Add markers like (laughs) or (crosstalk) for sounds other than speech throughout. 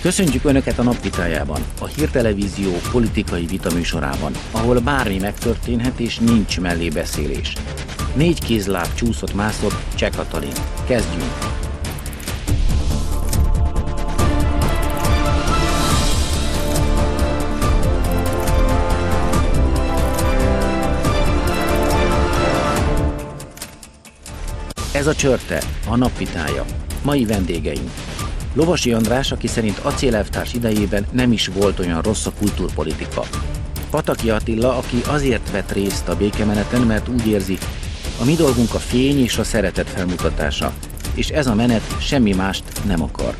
Köszöntjük Önöket a napvitájában, a hírtelevízió politikai vitaműsorában, ahol bármi megtörténhet és nincs mellébeszélés. Négy kézláb csúszott mászott Cseh Katalin. Kezdjünk! Ez a csörte, a napvitája. Mai vendégeink. Lovasi András, aki szerint acélelvtárs idejében nem is volt olyan rossz a kultúrpolitika. Pataki Attila, aki azért vett részt a békemeneten, mert úgy érzi, a mi dolgunk a fény és a szeretet felmutatása, és ez a menet semmi mást nem akar.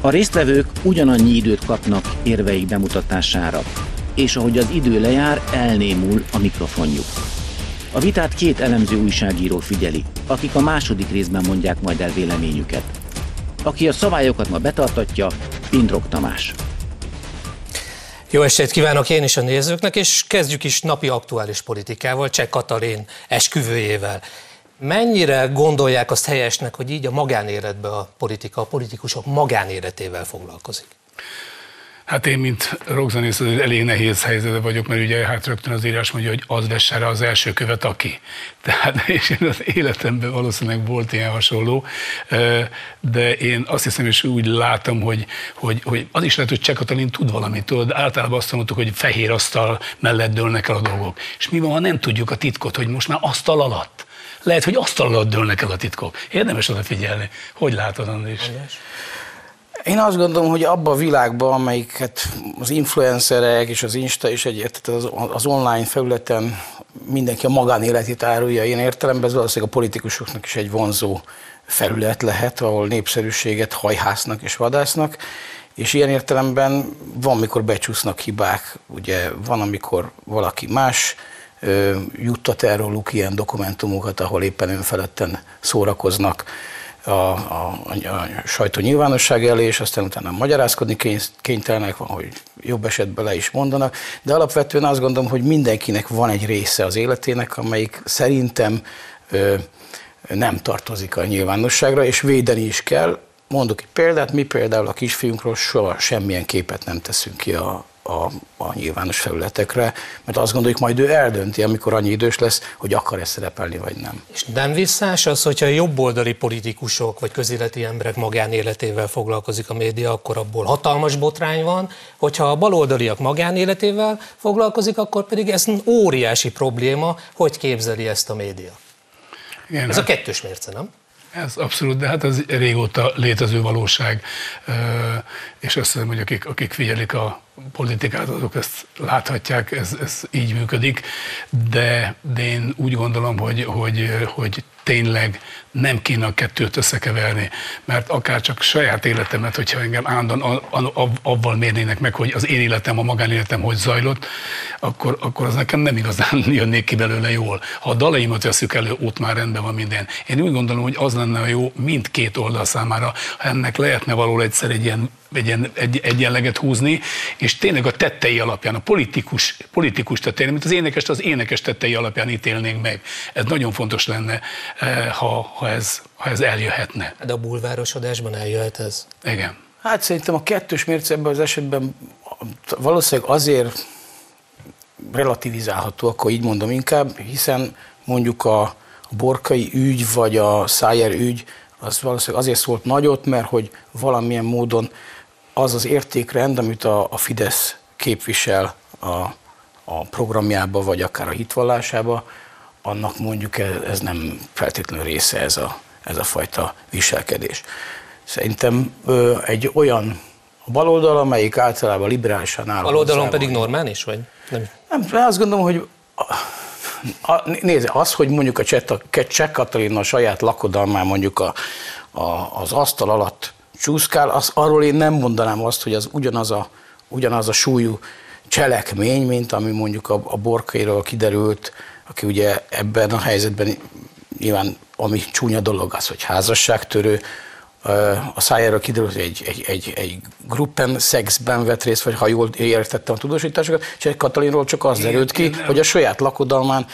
A résztvevők ugyanannyi időt kapnak érveik bemutatására, és ahogy az idő lejár, elnémul a mikrofonjuk. A vitát két elemző újságíró figyeli, akik a második részben mondják majd el véleményüket. Aki a szabályokat ma betartatja, Pindrok Tamás. Jó estét kívánok én is a nézőknek, és kezdjük is napi aktuális politikával, Cseh Katalin esküvőjével. Mennyire gondolják azt helyesnek, hogy így a magánéletbe a politika, a politikusok magánéletével foglalkozik? Hát én, mint rockzenész, elég nehéz helyzetben vagyok, mert ugye hát rögtön az írás mondja, hogy az vesse rá az első követ, aki. (laughs) Tehát és én az életemben valószínűleg volt ilyen hasonló, de én azt hiszem, és úgy látom, hogy, hogy, hogy az is lehet, hogy Cseh Katalin tud valamit, tudod, általában azt mondtuk, hogy fehér asztal mellett dőlnek el a dolgok. És mi van, ha nem tudjuk a titkot, hogy most már asztal alatt? Lehet, hogy asztal alatt dőlnek el a titkok. Érdemes oda figyelni. Hogy látod? András? Én azt gondolom, hogy abban a világban, amelyiket az influencerek és az Insta és egy, az, az online felületen mindenki a magánéletét árulja, én értelemben ez valószínűleg a politikusoknak is egy vonzó felület lehet, ahol népszerűséget hajhásznak és vadásznak, és ilyen értelemben van, mikor becsúsznak hibák, ugye van, amikor valaki más ö, juttat erről ilyen dokumentumokat, ahol éppen önfeledten szórakoznak, a, a, a sajtó nyilvánosság elé, és aztán utána magyarázkodni kénytelenek van, hogy jobb esetben le is mondanak, de alapvetően azt gondolom, hogy mindenkinek van egy része az életének, amelyik szerintem ö, nem tartozik a nyilvánosságra, és védeni is kell. Mondok egy példát, mi például a kisfiunkról soha semmilyen képet nem teszünk ki a, a, a nyilvános felületekre, mert azt gondoljuk, majd ő eldönti, amikor annyi idős lesz, hogy akar-e szerepelni, vagy nem. És nem visszás az, hogyha jobboldali politikusok vagy közéleti emberek magánéletével foglalkozik a média, akkor abból hatalmas botrány van, hogyha a baloldaliak magánéletével foglalkozik, akkor pedig ez óriási probléma, hogy képzeli ezt a média. Igen, ez hát... a kettős mérce, nem? Ez abszolút, de hát ez régóta létező valóság, és azt hiszem, hogy akik, akik figyelik a politikát, azok ezt láthatják, ez, ez így működik, de, de én úgy gondolom, hogy, hogy, hogy tényleg nem kéne a kettőt összekeverni, mert akár csak saját életemet, hogyha engem állandóan avval mérnének meg, hogy az én életem, a magánéletem hogy zajlott, akkor, akkor az nekem nem igazán (laughs) jönnék ki belőle jól. Ha a dalaimat veszük elő, ott már rendben van minden. Én úgy gondolom, hogy az lenne a jó mindkét oldal számára, ha ennek lehetne való egyszer egy ilyen egy, egy, egyenleget húzni, és tényleg a tettei alapján, a politikus, politikus tettei, mint az énekes, az énekes tettei alapján ítélnénk meg. Ez nagyon fontos lenne, eh, ha, ha, ez, ha ez eljöhetne. De a bulvárosodásban eljöhet ez? Igen. Hát szerintem a kettős mérce ebben az esetben valószínűleg azért relativizálható, akkor így mondom inkább, hiszen mondjuk a borkai ügy, vagy a szájer ügy, az valószínűleg azért szólt nagyot, mert hogy valamilyen módon az az értékrend, amit a, a Fidesz képvisel a, a programjába, vagy akár a hitvallásába, annak mondjuk ez, ez nem feltétlenül része ez a, ez a fajta viselkedés. Szerintem ö, egy olyan a baloldal, amelyik általában liberálisan áll. Baloldalon pedig normális, vagy nem? Nem, azt gondolom, hogy a, a, nézd, az, hogy mondjuk a Cseh Katalin a saját lakodalmán mondjuk a, a, az asztal alatt csúszkál, az, arról én nem mondanám azt, hogy az ugyanaz a, ugyanaz a súlyú cselekmény, mint ami mondjuk a, a borkairól kiderült, aki ugye ebben a helyzetben nyilván ami csúnya dolog az, hogy házasságtörő, a szájára kiderült, hogy egy, egy, egy, egy gruppen szexben vett részt, vagy ha jól értettem a tudósításokat, és egy Katalinról csak az derült ki, hogy a saját lakodalmán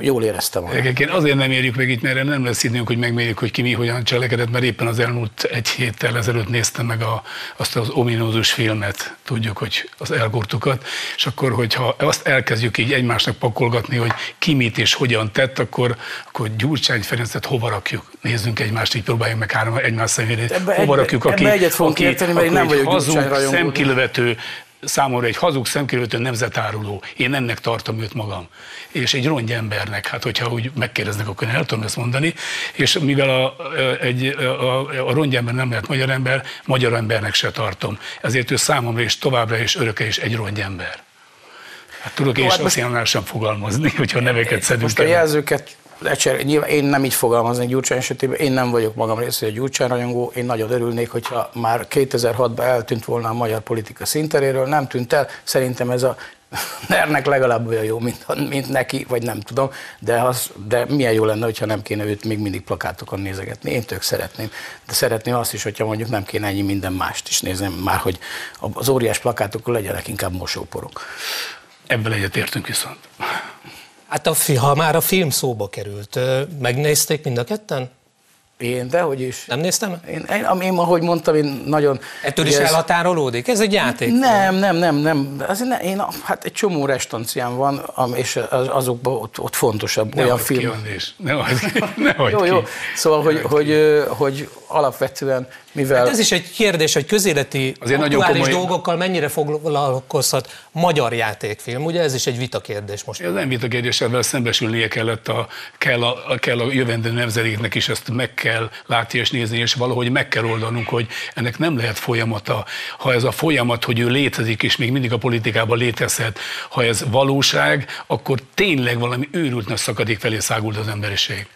jól éreztem magam. Egyébként azért nem érjük meg itt, mert nem lesz időnk, hogy megmérjük, hogy ki mi hogyan cselekedett, mert éppen az elmúlt egy héttel ezelőtt néztem meg a, azt az ominózus filmet, tudjuk, hogy az elgurtukat, és akkor, hogyha azt elkezdjük így egymásnak pakolgatni, hogy ki mit és hogyan tett, akkor, akkor Gyurcsány Ferencet hova rakjuk? Nézzünk egymást, így próbáljunk meg három egymás szemére. Hova rakjuk, aki, egyet aki, érteni, mert én nem aki vagyok hazug, szemkilövető, számomra egy hazug szemkilövető nemzetáruló. Én ennek tartom őt magam. És egy rongy embernek, hát hogyha úgy megkérdeznek, akkor én el tudom ezt mondani. És mivel a, egy, a, a rongy ember nem lehet magyar ember, magyar embernek se tartom. Ezért ő számomra is továbbra is öröke is egy rongy ember. Hát tudok én hát is most- sem fogalmazni, hogyha neveket szedünk Most a el. jelzőket lecser, nyilván én nem így fogalmaznék Gyurcsány esetében, én nem vagyok magam részéről Gyurcsány rajongó, én nagyon örülnék, hogyha már 2006-ban eltűnt volna a magyar politika szinteréről, nem tűnt el, szerintem ez a (laughs) Nernek legalább olyan jó, mint, mint neki, vagy nem tudom, de, az, de milyen jó lenne, hogyha nem kéne őt még mindig plakátokon nézegetni. Én tök szeretném, de szeretném azt is, hogyha mondjuk nem kéne ennyi minden mást is nézni, már hogy az óriás plakátokon legyenek inkább mosóporok. Ebben egyetértünk viszont. Hát a, ha már a film szóba került, megnézték mind a ketten? Én, dehogy is. Nem néztem? Én, én, én, ahogy mondtam, én nagyon... Ettől is ez- elhatárolódik? Ez egy játék. Nem, nem, nem, nem. Azért ne, én, hát egy csomó restanciám van, és az, azokban ott, ott fontosabb Ne olyan ki, film. Andrés, ne hagyd ki, ne hagyd Jó, ki. jó. Szóval, hogy, hogy, ö, hogy alapvetően, mivel... Hát ez is egy kérdés, hogy közéleti Azért nagyon aktuális komoly- dolgokkal mennyire foglalkozhat magyar játékfilm. Ugye ez is egy vita kérdés most. Ez nem vita kérdésével szembesülnie kellett a, kell, a, a, kell a jövendő nemzedéknek is, ezt meg kell látni és nézni, és valahogy meg kell oldanunk, hogy ennek nem lehet folyamata. Ha ez a folyamat, hogy ő létezik, és még mindig a politikában létezhet, ha ez valóság, akkor tényleg valami őrült nagy szakadék felé szágult az emberiség.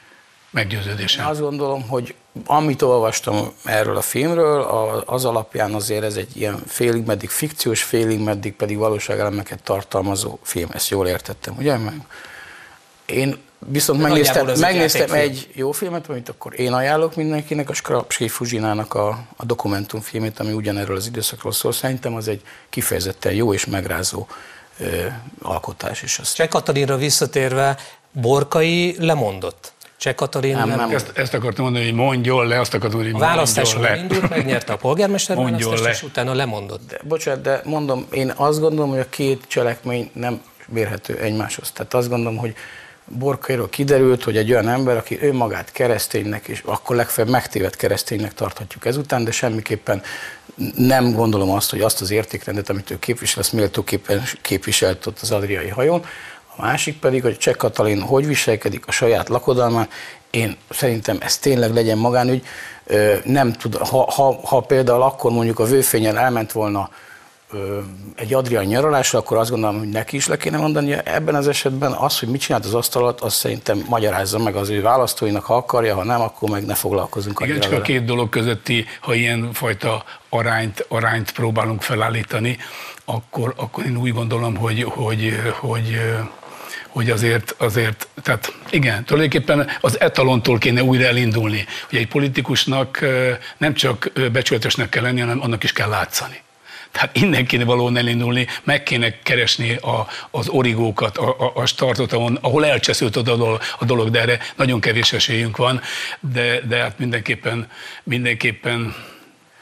Meggyőződésem. Én azt gondolom, hogy amit olvastam erről a filmről, az alapján azért ez egy ilyen félig meddig fikciós, félig meddig pedig valóságelemeket tartalmazó film. Ezt jól értettem, ugye? Meg én viszont megnéztem, egy megnéztem egy jó filmet, amit akkor én ajánlok mindenkinek, a Skrapski Fuzsinának a, a dokumentumfilmét, ami ugyanerről az időszakról szól. Szerintem az egy kifejezetten jó és megrázó ö, alkotás. És azt Cseh Katalinra visszatérve, Borkai lemondott. Cseh Katalin Nem, nem. Ezt, ezt akartam mondani, hogy mondjon le, azt akartam mondani, A hogy választáson mondjon le. indult, megnyerte a polgármester Mondjon választást, le. és utána lemondott. De, bocsánat, de mondom, én azt gondolom, hogy a két cselekmény nem mérhető egymáshoz. Tehát azt gondolom, hogy Borkairól kiderült, hogy egy olyan ember, aki önmagát kereszténynek, és akkor legfeljebb megtévedt kereszténynek tarthatjuk ezután, de semmiképpen nem gondolom azt, hogy azt az értékrendet, amit ő képvisel, azt méltóképpen képviselt ott az adriai hajón. A másik pedig, hogy Cseh Katalin hogy viselkedik a saját lakodalmán, én szerintem ez tényleg legyen magánügy. Nem tud, ha, ha, ha például akkor mondjuk a vőfényen elment volna egy Adrián nyaralásra, akkor azt gondolom, hogy neki is le kéne mondani. Ebben az esetben az, hogy mit csinált az asztal alatt, azt szerintem magyarázza meg az ő választóinak, ha akarja, ha nem, akkor meg ne foglalkozunk Igen, csak a két dolog közötti, ha ilyen fajta arányt, arányt próbálunk felállítani, akkor, akkor én úgy gondolom, hogy, hogy, hogy, hogy azért, azért, tehát igen, tulajdonképpen az etalontól kéne újra elindulni, hogy egy politikusnak nem csak becsületesnek kell lenni, hanem annak is kell látszani. Tehát innen kéne valóban elindulni, meg kéne keresni a, az origókat, a, a, a startot, ahol, elcseszült a dolog, a dolog, de erre nagyon kevés esélyünk van, de, de hát mindenképpen, mindenképpen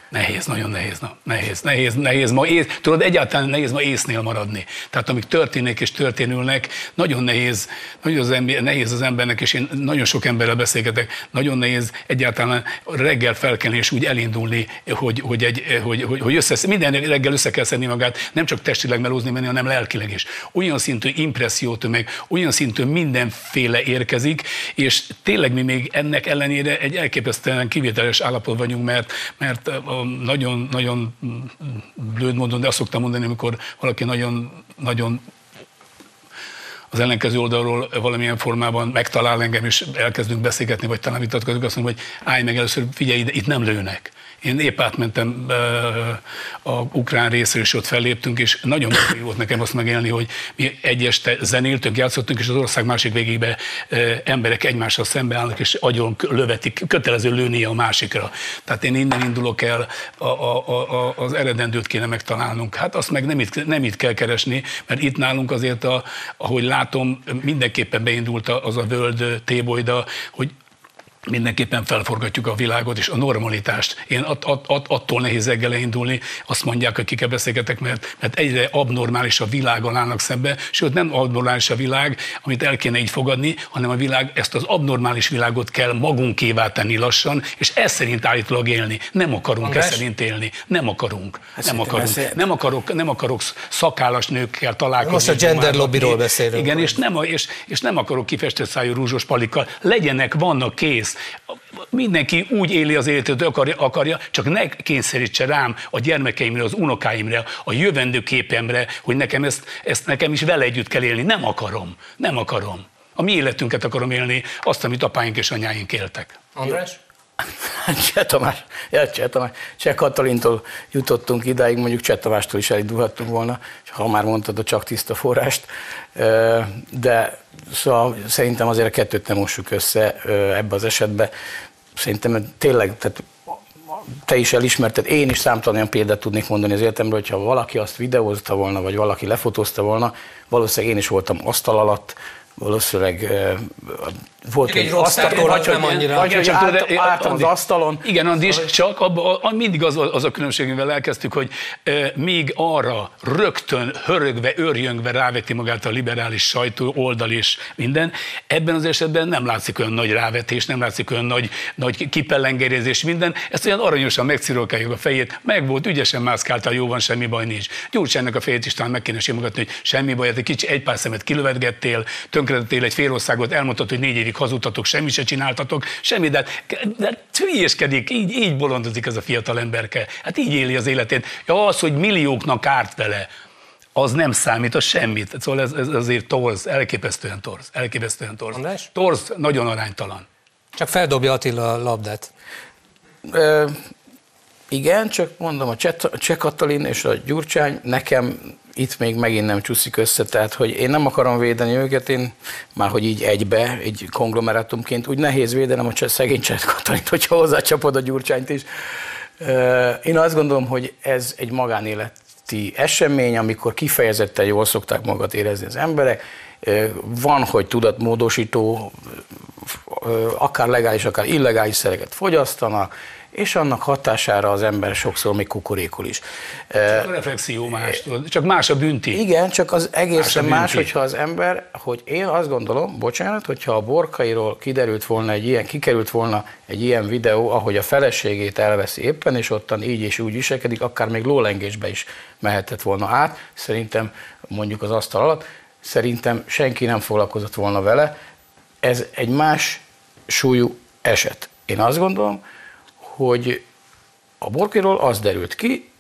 Nehéz, nagyon nehéz, na, nehéz, nehéz, nehéz ma ész, tudod, egyáltalán nehéz ma észnél maradni. Tehát amik történnek és történülnek, nagyon nehéz, nagyon az ember, nehéz az embernek, és én nagyon sok emberrel beszélgetek, nagyon nehéz egyáltalán reggel felkelni és úgy elindulni, hogy, hogy, egy, hogy, hogy, hogy össze, minden reggel össze kell szedni magát, nem csak testileg melózni menni, hanem lelkileg is. Olyan szintű impressziótömeg, olyan szintű mindenféle érkezik, és tényleg mi még ennek ellenére egy elképesztően kivételes állapot vagyunk, mert, mert a nagyon, nagyon blőd módon, de azt szoktam mondani, amikor valaki nagyon, nagyon az ellenkező oldalról valamilyen formában megtalál engem, és elkezdünk beszélgetni, vagy talán vitatkozunk, azt mondom, hogy állj meg először, figyelj ide, itt nem lőnek. Én épp átmentem a ukrán részről, és ott felléptünk, és nagyon jó volt nekem azt megélni, hogy mi egy este zenéltünk, játszottunk, és az ország másik végébe emberek egymással szembeállnak, és agyon lövetik, kötelező lőni a másikra. Tehát én innen indulok el, a, a, a, az eredendőt kéne megtalálnunk. Hát azt meg nem itt, nem itt kell keresni, mert itt nálunk azért, a, ahogy látom, mindenképpen beindult az a völd tébolyda, hogy mindenképpen felforgatjuk a világot és a normalitást. Én att, att, att, attól nehéz reggel indulni, azt mondják, akikkel beszélgetek, mert, mert egyre abnormális a világon állnak szembe, sőt nem abnormális a világ, amit el kéne így fogadni, hanem a világ, ezt az abnormális világot kell magunkévá tenni lassan, és ez szerint állítólag élni. Nem akarunk András? ez szerint élni. Nem akarunk. Hát nem akarunk. Nem akarok, nem akarok szakállas nőkkel találkozni. Most a gender lobbyról beszélünk. Igen, és nem, és, és nem akarok kifestett szájú rúzsos palikkal. Legyenek, vannak kész mindenki úgy éli az életet, akarja, akarja, csak ne kényszerítse rám a gyermekeimre, az unokáimra, a jövendő képemre, hogy nekem ezt, ezt nekem is vele együtt kell élni. Nem akarom, nem akarom. A mi életünket akarom élni, azt, amit apáink és anyáink éltek. András? (laughs) Cseh Tamás, ja, Cseh Tamás, Cseh Katalintól jutottunk idáig, mondjuk Cseh Tamástól is elindulhattunk volna, ha már mondtad a csak tiszta forrást, de szóval szerintem azért a kettőt nem mossuk össze ebbe az esetbe. Szerintem tényleg, tehát te is elismerted, én is számtalan olyan példát tudnék mondani az életemről, hogyha valaki azt videózta volna, vagy valaki lefotózta volna, valószínűleg én is voltam asztal alatt, valószínűleg volt egy asztal, vagy, nem annyira. Vagy, hogy át, át az asztalon. Igen, Andis, csak abba, a, mindig az, az a különbség, mivel elkezdtük, hogy e, még arra rögtön, hörögve, örjöngve ráveti magát a liberális sajtó oldal és minden, ebben az esetben nem látszik olyan nagy rávetés, nem látszik olyan nagy, nagy kipellengerézés, minden. Ezt olyan aranyosan megcirolkáljuk a fejét, meg volt, ügyesen mászkáltál, jó van, semmi baj nincs. Gyurcsánynak a fejét is talán meg kéne simogatni, hogy semmi baj, hát egy kicsi egy pár szemet kilövetgettél, tönkretettél egy fél országot, elmondtad, hogy négy évig hazudtatok, semmi se csináltatok, semmi, de, de hülyéskedik, így, így bolondozik ez a fiatal emberke. Hát így éli az életét. Ja, az, hogy millióknak árt vele, az nem számít, az semmit. Szóval ez, ez azért torz, elképesztően torz, elképesztően torz. András? Torz nagyon aránytalan. Csak feldobja Attila a labdát. Ö, igen, csak mondom, a Cseh Katalin és a Gyurcsány nekem itt még megint nem csúszik össze, tehát hogy én nem akarom védeni őket, én már hogy így egybe, egy konglomerátumként, úgy nehéz védenem a szegény Cseh Katalint, hogyha hozzácsapod a Gyurcsányt is. Én azt gondolom, hogy ez egy magánéleti esemény, amikor kifejezetten jól szokták magat érezni az emberek, van, hogy tudatmódosító, akár legális, akár illegális szereket fogyasztanak, és annak hatására az ember sokszor még kukorékol is. Csak a reflexió más, csak más a bünti. Igen, csak az egészen más, más hogyha az ember, hogy én azt gondolom, bocsánat, hogyha a borkairól kiderült volna egy ilyen, kikerült volna egy ilyen videó, ahogy a feleségét elveszi éppen, és ottan így és úgy viselkedik, akár még lólengésbe is mehetett volna át, szerintem mondjuk az asztal alatt, szerintem senki nem foglalkozott volna vele, ez egy más súlyú eset. Én azt gondolom, hogy a Borkiról az derült ki,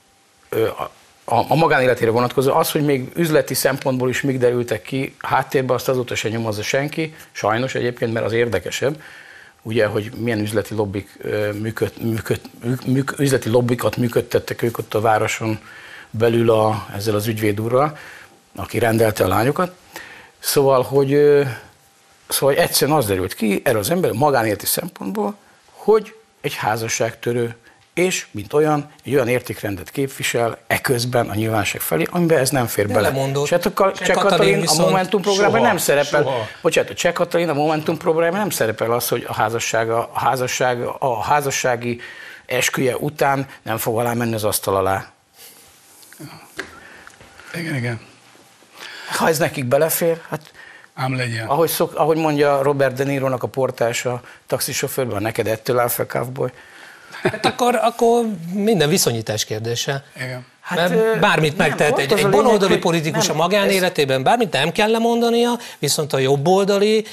a, a magánéletére vonatkozó, az, hogy még üzleti szempontból is még derültek ki, háttérben azt azóta se nyomozza senki, sajnos egyébként, mert az érdekesebb, ugye, hogy milyen üzleti lobbik, működ, működ, műk, üzleti lobbikat működtettek ők ott a városon belül a, ezzel az ügyvédúrral, aki rendelte a lányokat. Szóval, hogy, szóval egyszerűen az derült ki erről az ember magánéleti szempontból, hogy egy házasságtörő, és mint olyan, egy olyan értékrendet képvisel eközben a nyilvánosság felé, amiben ez nem fér De bele. Cseh Katalin a Momentum programban nem szerepel, soha. bocsánat, a Cseh Katalin a Momentum programban nem szerepel az, hogy a, házasság, a, házasság, a házassági esküje után nem fog alá menni az asztal alá. Igen, igen. Ha ez nekik belefér, hát Ám legyen. Ahogy, szok, ahogy mondja Robert De Niro-nak a portása taxisofőrben, neked ettől áll fel cowboy. Hát akkor, akkor minden viszonyítás kérdése. Igen. Hát, Mert bármit nem, megtehet egy, egy baloldali politikus nem, a magánéletében, bármit nem kell lemondania, viszont a jobboldali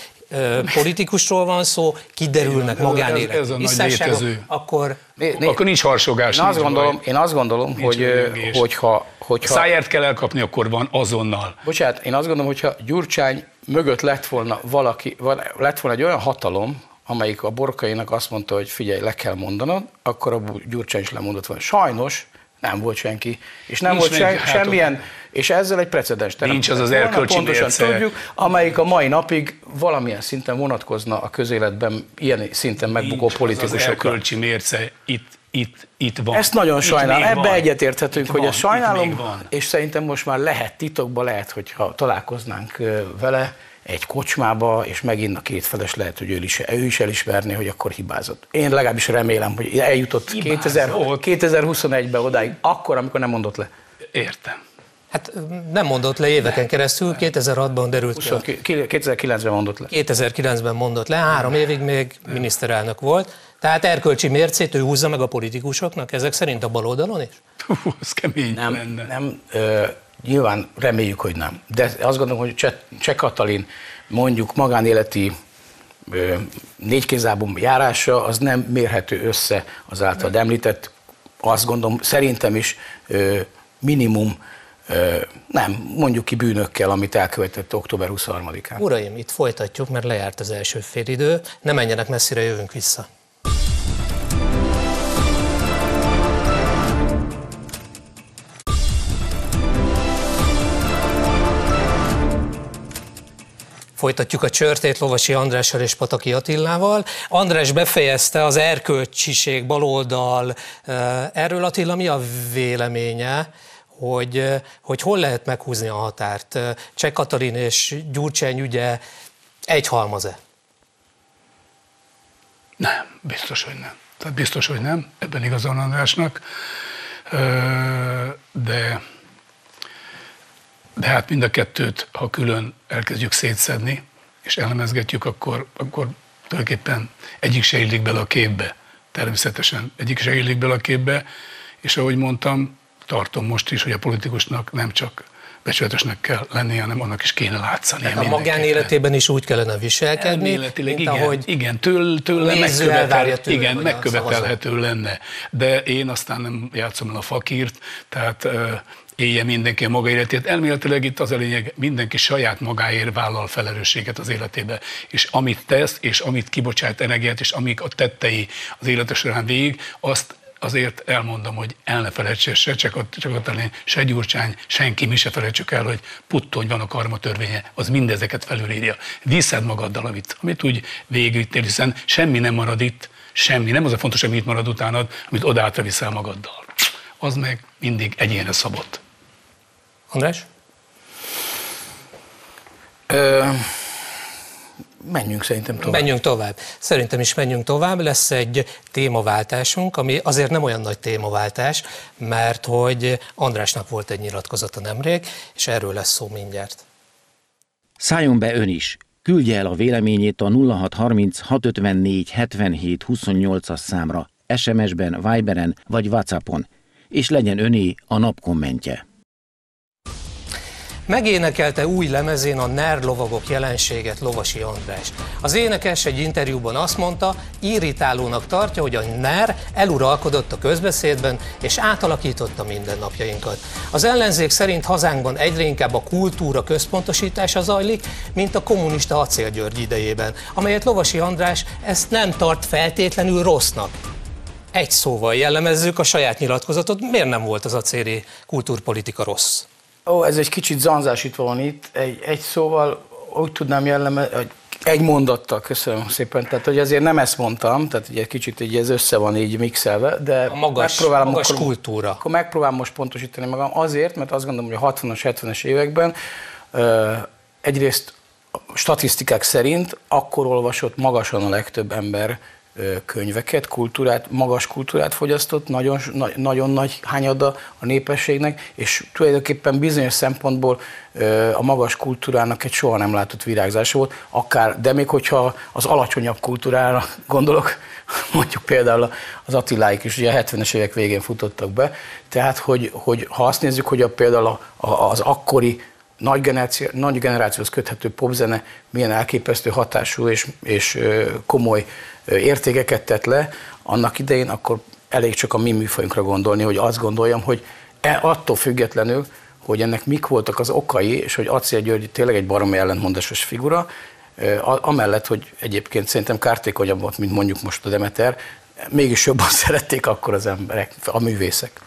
politikusról van szó, kiderülnek magánélet. Ez, ez a nagy létező. Akkor, né, né, akkor nincs harsogás. Én azt gondolom, én azt gondolom hogy, hogyha, hogyha... Száját kell elkapni, akkor van azonnal. Bocsánat, én azt gondolom, hogyha Gyurcsány mögött lett volna valaki, lett volna egy olyan hatalom, amelyik a borkainak azt mondta, hogy figyelj, le kell mondanod, akkor a Gyurcsány is lemondott volna. Sajnos nem volt senki. És nem Nincs volt meg, sen, hát semmilyen, és ezzel egy precedens Nincs az az erkölcsi Pontosan mérce. tudjuk, amelyik a mai napig valamilyen szinten vonatkozna a közéletben ilyen szinten megbukó Nincs az az politikusokra. erkölcsi mérce, itt, itt, itt van. Ezt nagyon sajnálom, ebbe van. egyetérthetünk, Itt hogy van, ezt sajnálom, és szerintem most már lehet titokba, lehet, hogyha találkoznánk vele egy kocsmába, és megint a két feles lehet, hogy ő is, ő is elismerné, hogy akkor hibázott. Én legalábbis remélem, hogy eljutott 2000, Hibázott? 2021-ben odáig, akkor, amikor nem mondott le. Értem. Hát nem mondott le éveken keresztül, 2006-ban derült ki. a 20, 2009-ben mondott le. 2009-ben mondott le, három évig még miniszterelnök volt. Tehát erkölcsi mércét ő húzza meg a politikusoknak, ezek szerint a baloldalon is? Hú, ez kemény Nem, lenne. nem ö, nyilván reméljük, hogy nem. De azt gondolom, hogy Cseh, Cseh Katalin mondjuk magánéleti ö, járása, az nem mérhető össze az általad említett, azt gondolom, szerintem is ö, minimum, nem, mondjuk ki bűnökkel, amit elkövetett október 23-án. Uraim, itt folytatjuk, mert lejárt az első félidő. Ne menjenek messzire, jövünk vissza. Folytatjuk a csörtét Lovasi Andrással és Pataki Attillával. András befejezte az erkölcsiség, baloldal. Erről Attila mi a véleménye, hogy, hogy hol lehet meghúzni a határt? Cseh Katalin és Gyurcsány ügye egy halmaz-e? Nem, biztos, hogy nem. Tehát biztos, hogy nem, ebben igazán Andrásnak. De, de hát mind a kettőt, ha külön elkezdjük szétszedni, és elemezgetjük, akkor, akkor tulajdonképpen egyik se illik bele a képbe. Természetesen egyik se illik bele a képbe, és ahogy mondtam, tartom most is, hogy a politikusnak nem csak becsületesnek kell lennie, hanem annak is kéne látszani. A magánéletében is úgy kellene viselkedni, Elméletileg mint igen, ahogy igen től, tőle megkövetel, tőle, igen, megkövetelhető lenne. De én aztán nem játszom el a fakírt, tehát élje mindenki a maga életét. Elméletileg itt az a lényeg, mindenki saját magáért vállal felelősséget az életébe. És amit tesz, és amit kibocsát energiát, és amik a tettei az élete során végig, azt azért elmondom, hogy el ne felejtse se csak talán, se Gyurcsány, senki, mi se felejtsük el, hogy puttony van a karma törvénye, az mindezeket felülírja. Viszed magaddal, amit, amit úgy végigvittél, hiszen semmi nem marad itt, semmi, nem az a fontos, amit marad utánad, amit odátra viszel magaddal. Az meg mindig egyénre szabott. András? Ö, menjünk szerintem tovább. Menjünk tovább. Szerintem is menjünk tovább. Lesz egy témaváltásunk, ami azért nem olyan nagy témaváltás, mert hogy Andrásnak volt egy nyilatkozata nemrég, és erről lesz szó mindjárt. Szálljon be ön is. Küldje el a véleményét a 0630 654 77 28-as számra, SMS-ben, Viberen vagy Whatsappon, és legyen öné a nap kommentje. Megénekelte új lemezén a NER lovagok jelenséget Lovasi András. Az énekes egy interjúban azt mondta, irritálónak tartja, hogy a NER eluralkodott a közbeszédben és átalakította mindennapjainkat. Az ellenzék szerint hazánkban egyre inkább a kultúra központosítása zajlik, mint a kommunista acélgyörgy idejében, amelyet Lovasi András ezt nem tart feltétlenül rossznak. Egy szóval jellemezzük a saját nyilatkozatot, miért nem volt az acéli kultúrpolitika rossz? Ó, ez egy kicsit zanzásítva van itt. Egy, egy szóval úgy tudnám jellemezni, hogy egy mondattal, köszönöm szépen. Tehát, hogy azért nem ezt mondtam, tehát ugye kicsit így ez össze van így mixelve, de A magas- megpróbálom magas akkor, kultúra. Akkor megpróbálom most pontosítani magam azért, mert azt gondolom, hogy a 60-as, 70-es években ö, egyrészt statisztikák szerint akkor olvasott magasan a legtöbb ember könyveket, kultúrát, magas kultúrát fogyasztott, nagyon, na, nagyon nagy hányada a népességnek, és tulajdonképpen bizonyos szempontból a magas kultúrának egy soha nem látott virágzása volt, akár, de még hogyha az alacsonyabb kultúrára (laughs) gondolok, mondjuk például az Attiláik is ugye a 70-es évek végén futottak be, tehát hogy, hogy ha azt nézzük, hogy a, például a, a, az akkori nagy, generáció, nagy generációhoz köthető popzene milyen elképesztő hatású és, és komoly értékeket tett le annak idején, akkor elég csak a mi műfajunkra gondolni, hogy azt gondoljam, hogy e, attól függetlenül, hogy ennek mik voltak az okai, és hogy Acél György tényleg egy baromi ellentmondásos figura, amellett, hogy egyébként szerintem kártékonyabb volt, mint mondjuk most a Demeter, mégis jobban (laughs) szerették akkor az emberek, a művészek.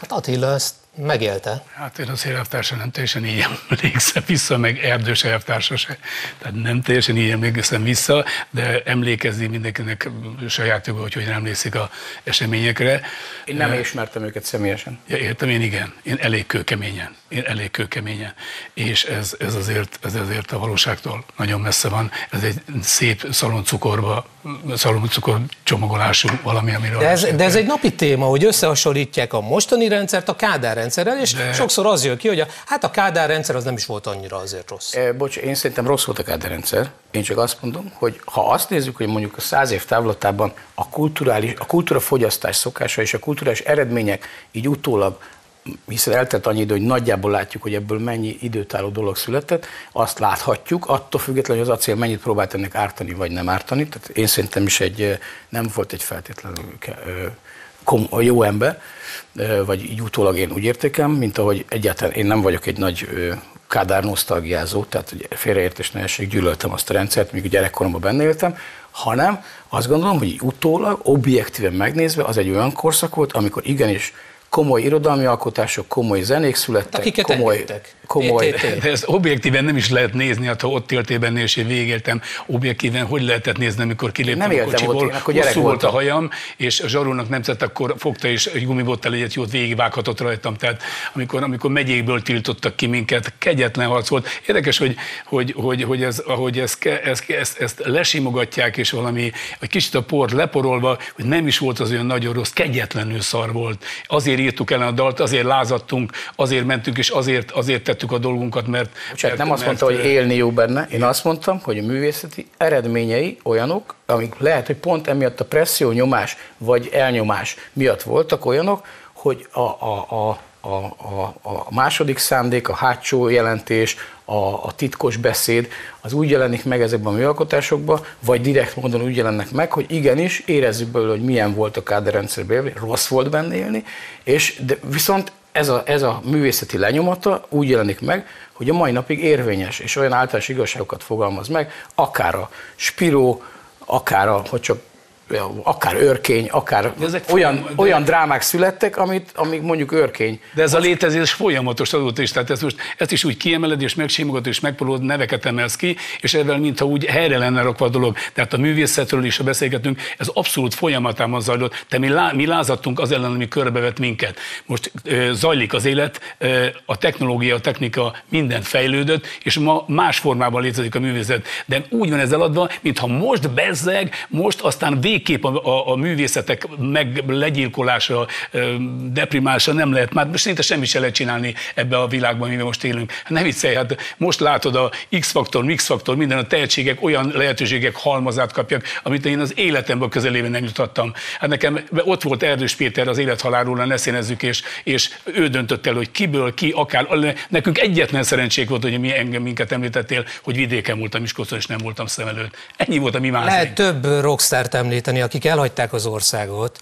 Hát Attila ezt megélte. Hát én az elvtársa nem teljesen így emlékszem vissza, meg erdős elvtársa se. Tehát nem teljesen így emlékszem vissza, de emlékezni mindenkinek saját joga, hogy hogy nem emlékszik a eseményekre. Én nem ismertem őket személyesen. Ja, értem, én igen. Én elég kőkeményen. Én elég kőkeményen. És ez, ez, azért, ez azért a valóságtól nagyon messze van. Ez egy szép szaloncukorba, szaloncukor csomagolású valami, amiről... De ez, de ez egy napi téma, hogy összehasonlítják a mostani rendszert a Kádár rendszerrel, és De... sokszor az jön ki, hogy a, hát a Kádár rendszer az nem is volt annyira azért rossz. E, bocs, én szerintem rossz volt a Kádár rendszer. Én csak azt mondom, hogy ha azt nézzük, hogy mondjuk a száz év távlatában a, kulturális, a kultúrafogyasztás szokása és a kulturális eredmények így utólag hiszen eltelt annyi idő, hogy nagyjából látjuk, hogy ebből mennyi időtálló dolog született, azt láthatjuk, attól függetlenül, hogy az acél mennyit próbált ennek ártani, vagy nem ártani. Tehát én szerintem is egy, nem volt egy feltétlenül jó ember, vagy így utólag én úgy értékem, mint ahogy egyáltalán én nem vagyok egy nagy Kádár nosztalgiázó, tehát hogy félreértés ne essék, gyűlöltem azt a rendszert, míg a gyerekkoromban benne éltem, hanem azt gondolom, hogy utólag, objektíven megnézve az egy olyan korszak volt, amikor igenis komoly irodalmi alkotások, komoly zenék születtek, Akiket komoly, engedtek. komoly... De (laughs) ezt objektíven nem is lehet nézni, hát ha ott éltél benne, és én végéltem, objektíven hogy lehetett nézni, amikor kiléptem nem a kocsiból, ott, én, akkor gyerek volt a hajam, és a zsarulnak nem tett, akkor fogta és egy gumibottal egyet jót végigvághatott rajtam. Tehát amikor, amikor megyékből tiltottak ki minket, kegyetlen harc volt. Érdekes, hogy, hogy, hogy, hogy ez, ahogy ezt, ezt, ezt, ezt lesimogatják, és valami egy kicsit a port leporolva, hogy nem is volt az olyan nagyon rossz, kegyetlenül szar volt. Azért írtuk el a dalt, azért lázadtunk, azért mentünk, és azért, azért tettük a dolgunkat, mert... Bocsánat, nem azt mondta, hogy élni jó benne, én azt mondtam, hogy a művészeti eredményei olyanok, amik lehet, hogy pont emiatt a presszió, nyomás vagy elnyomás miatt voltak olyanok, hogy a, a, a a, a, a második szándék, a hátsó jelentés, a, a titkos beszéd, az úgy jelenik meg ezekben a műalkotásokban, vagy direkt módon úgy jelennek meg, hogy igenis érezzük belőle, hogy milyen volt a káderrendszerben élni, rossz volt benne élni, és de viszont ez a, ez a művészeti lenyomata úgy jelenik meg, hogy a mai napig érvényes, és olyan általános igazságokat fogalmaz meg, akár a Spiró, akár a, hogy csak akár örkény, akár olyan, de... olyan drámák születtek, amit, amik mondjuk örkény. De ez a létezés folyamatos azóta is, tehát ezt most ezt is úgy kiemeled, és megsimogatod, és megpróbálod neveket emelsz ki, és ezzel mintha úgy helyre lenne rakva a dolog. Tehát a művészetről is, ha beszélgetünk, ez abszolút folyamatában zajlott, de mi, lá, mi lázadtunk az ellen, ami körbevett minket. Most ö, zajlik az élet, ö, a technológia, a technika minden fejlődött, és ma más formában létezik a művészet. De úgy van ez eladva, mintha most bezzeg, most aztán vég végképp a, a, a művészetek meg legyilkolása, deprimálása nem lehet, már szinte semmi se lehet csinálni ebbe a világban, amiben most élünk. Hát ne viccelj, hát most látod a X-faktor, X-faktor, minden a tehetségek olyan lehetőségek halmazát kapják, amit én az életemben közelében nem jutottam. Hát nekem ott volt Erdős Péter az élethalálról, ne színezzük, és, és ő döntött el, hogy kiből, ki, akár. Nekünk egyetlen szerencsék volt, hogy mi engem minket említettél, hogy vidéken voltam Miskolcon, és nem voltam szem előtt. Ennyi volt a mi mázénk. Lehet több rockstart említeni, akik elhagyták az országot,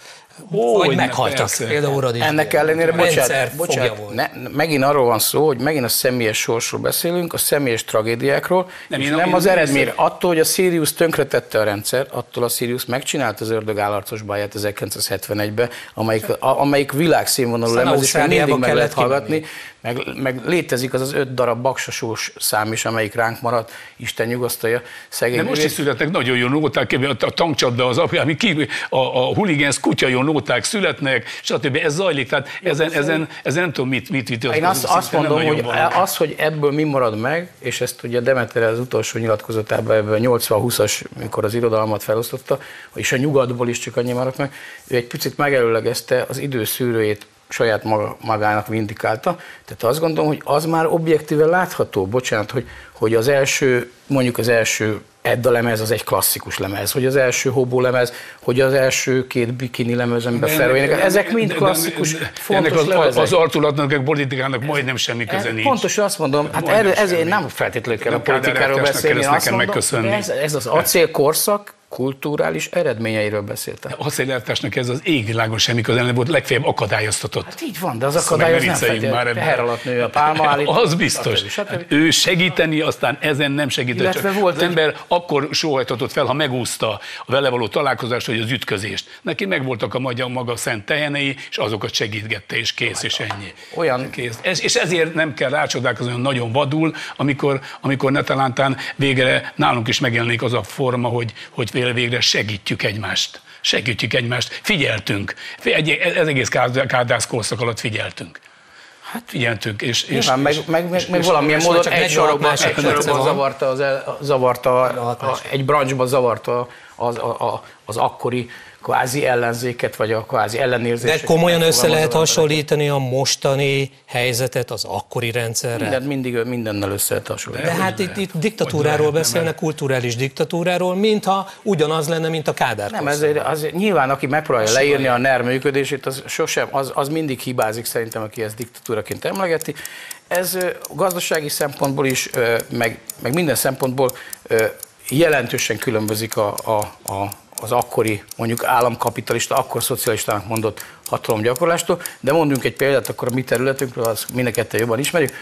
Ó, vagy meghaltak. Persze. Például. Ennek ellenére, bocsánat, bocsánat ne, megint arról van szó, hogy megint a személyes sorsról beszélünk, a személyes tragédiákról, nem, és nem én az eredmény. Attól, hogy a Sirius tönkretette a rendszer, attól a Sirius megcsinálta az ördög állarcos báját 1971-ben, amelyik, amelyik világszínvonalú lemez, és mindig meg lehet hallgatni. Meg, meg létezik az az öt darab baksasós szám is, amelyik ránk maradt, Isten nyugosztalja szegény. De most is születnek nagyon jó nóták, a tankcsapda az apja, ki, a, a huligánsz kutya jó nóták születnek, stb. Ez zajlik, tehát ezen, ezen, ezen nem tudom, mit, mit vitatkozni. Én azt, azt mondom, hogy valami. az, hogy ebből mi marad meg, és ezt ugye Demeter az utolsó nyilatkozatában, ebben 80-20-as, mikor az irodalmat felosztotta, és a nyugatból is csak annyi maradt meg, ő egy picit megelőlegezte az időszűrőjét saját maga, magának vindikálta. Tehát azt gondolom, hogy az már objektíven látható, bocsánat, hogy, hogy az első, mondjuk az első Edda lemez az egy klasszikus lemez, hogy az első hobó lemez, hogy az első két bikini lemez, amiben felvének. Ezek mind klasszikus, de, de, de, fontos ennek az, lemezek. az artulatnak, a politikának majdnem semmi köze nincs. Pontosan azt mondom, hát erről, ezért nem feltétlenül kell a politikáról beszélni. Azt mondom, ez, ez az acélkorszak, kulturális eredményeiről beszéltem. A széleltásnak ez az égvilágon semmi köze nem volt, legfeljebb akadályoztatott. Hát így van, de az akadály az nem feltétlenül teher alatt nő a pálma állít. Az biztos. Stb. stb. Hát ő segíteni, aztán ezen nem segített. Illetve csak volt az ember akkor sóhajtatott fel, ha megúszta a vele való találkozást, vagy az ütközést. Neki megvoltak a magyar maga szent tehenei, és azokat segítgette, és kész, és ennyi. Olyan. Kész. Ez, és ezért nem kell rácsodálkozni nagyon vadul, amikor, amikor netalántán végre nálunk is megjelenik az a forma, hogy, hogy végre segítjük egymást. Segítjük egymást. Figyeltünk. Egy, ez egész kárdász korszak alatt figyeltünk. Hát figyeltünk, és, és, Nyilván, meg, meg, meg, meg valamilyen módon egy sorokban, egy sorokban zavarta, az, zavarta a, egy branchban zavarta az, a, az akkori kvázi ellenzéket, vagy a kvázi ellenérzéseket. De komolyan össze lehet hasonlítani a mostani helyzetet az akkori rendszerre? Minden, mindig mindennel össze lehet hasonlítani. De hát itt, itt diktatúráról beszélnek, kulturális diktatúráról, mintha ugyanaz lenne, mint a Kádár Nem, ezért, az, nyilván aki megpróbálja leírni a NER működését, az sosem, az, az mindig hibázik szerintem, aki ezt diktatúraként emlegeti. Ez gazdasági szempontból is, meg, meg minden szempontból jelentősen különbözik a, a, a az akkori, mondjuk államkapitalista, akkor szocialistának mondott hatalomgyakorlástól, de mondjunk egy példát, akkor a mi területünkről, az mindenkettő jobban ismerjük.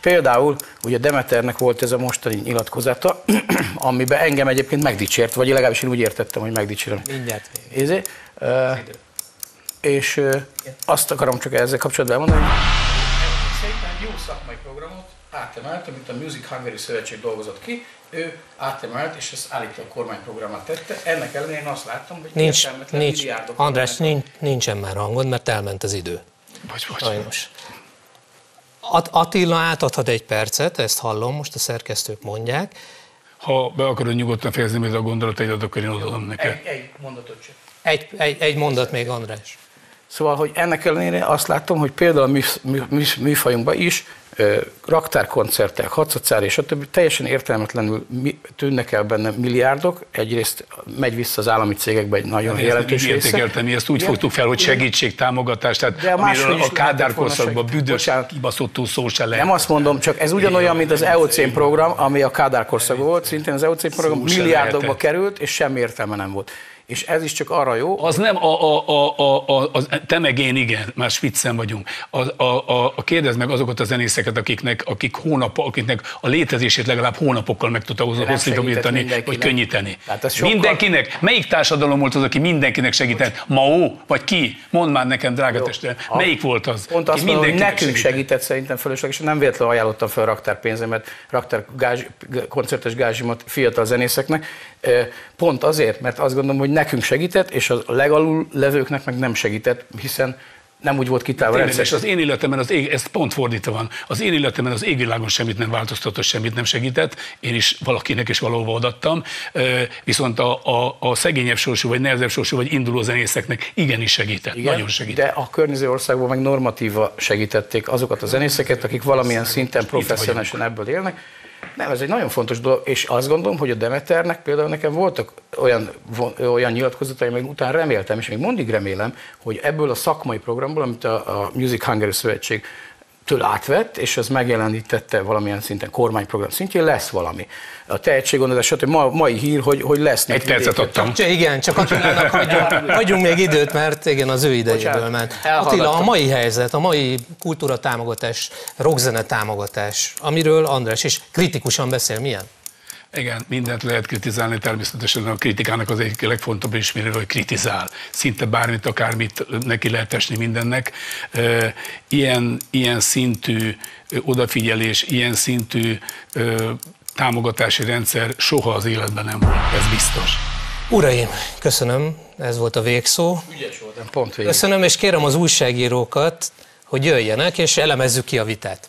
Például ugye Demeternek volt ez a mostani nyilatkozata, (clears throat) amiben engem egyébként megdicsért, vagy legalábbis én úgy értettem, hogy megdicsérem. Mindjárt Ézé, és azt akarom csak ezzel kapcsolatban elmondani, szépen jó szakmai programot átemelt, amit a Music Hungary Szövetség dolgozott ki, ő átemelt, és ezt állítja a kormányprogramát tette. Ennek ellenére én azt láttam, hogy nincs, nincs, András, nincs, nincsen már hangod, mert elment az idő. Bocs. Sajnos. Attila átadhat egy percet, ezt hallom, most a szerkesztők mondják. Ha be akarod nyugodtan fejezni a gondolataidat, akkor én odaadom neked. Egy, egy mondatot csak. Egy, egy, egy mondat még, András. Szóval, hogy ennek ellenére azt látom, hogy például a mű, mű, mű, műfajunkban is raktárkoncertek, hacacár és a többi teljesen értelmetlenül tűnnek el benne milliárdok. Egyrészt megy vissza az állami cégekbe egy nagyon jelentős része. Mi ezt úgy Igen. fogtuk fel, hogy segítség, támogatás, tehát De amiről a Kádár korszakban büdös, kibaszottú szó se lehet. Nem azt mondom, csak ez ugyanolyan, mint az EOC program, ami a Kádár korszakban volt, szintén az EOC program milliárdokba került, és semmi értelme nem volt és ez is csak arra jó. Az nem, a, a, a, a, a, a, te meg én igen, már spiccen vagyunk. A, a, a, a kérdezd meg azokat a zenészeket, akiknek, akik hónap, akiknek a létezését legalább hónapokkal meg tudta hosszabbítani, vagy könnyíteni. Sokkal... Mindenkinek. Melyik társadalom volt az, aki mindenkinek segített? Mao? Vagy ki? Mondd már nekem, drága testvérem. Melyik volt az? Pont azt mondom, hogy nekünk segített, segített szerintem fölöslegesen. Nem véletlenül ajánlottam fel raktár pénzemet, raktár gázs, koncertes gázsimat fiatal zenészeknek. Pont azért, mert azt gondolom, hogy nekünk segített, és a legalul levőknek meg nem segített, hiszen nem úgy volt kitálva rendszer. És az én életemben az ég, ez pont fordítva van, az én életemben az égvilágon semmit nem változtatott, semmit nem segített, én is valakinek is valahova adattam, viszont a, a, a szegényebb sorsú, vagy nehezebb sorsú, vagy induló zenészeknek igenis segített, Igen, nagyon segített. De a környező országban meg normatíva segítették azokat a zenészeket, akik valamilyen szinten professzionálisan ebből élnek, nem, ez egy nagyon fontos dolog, és azt gondolom, hogy a Demeternek például nekem voltak olyan, olyan nyilatkozatai, még utána reméltem, és még mondig remélem, hogy ebből a szakmai programból, amit a, a Music Hungary Szövetség től átvett, és ez megjelenítette valamilyen szinten kormányprogram szintjén, lesz valami. A tehetséggondozás, stb. Ma, mai hír, hogy, hogy lesz. Egy percet adtam. Csak, igen, csak Attilának hagyjunk, hagyjunk még időt, mert igen, az ő idejéből ment. Attila, a mai helyzet, a mai kultúra támogatás, rockzene támogatás, amiről András is kritikusan beszél, milyen? Igen, mindent lehet kritizálni, természetesen a kritikának az egyik legfontosabb ismérő, hogy kritizál. Szinte bármit, akármit neki lehet esni mindennek. Ilyen, ilyen szintű odafigyelés, ilyen szintű támogatási rendszer soha az életben nem volt, ez biztos. Uraim, köszönöm, ez volt a végszó. Ügyes voltam, pont végig. Köszönöm, és kérem az újságírókat, hogy jöjjenek, és elemezzük ki a vitát.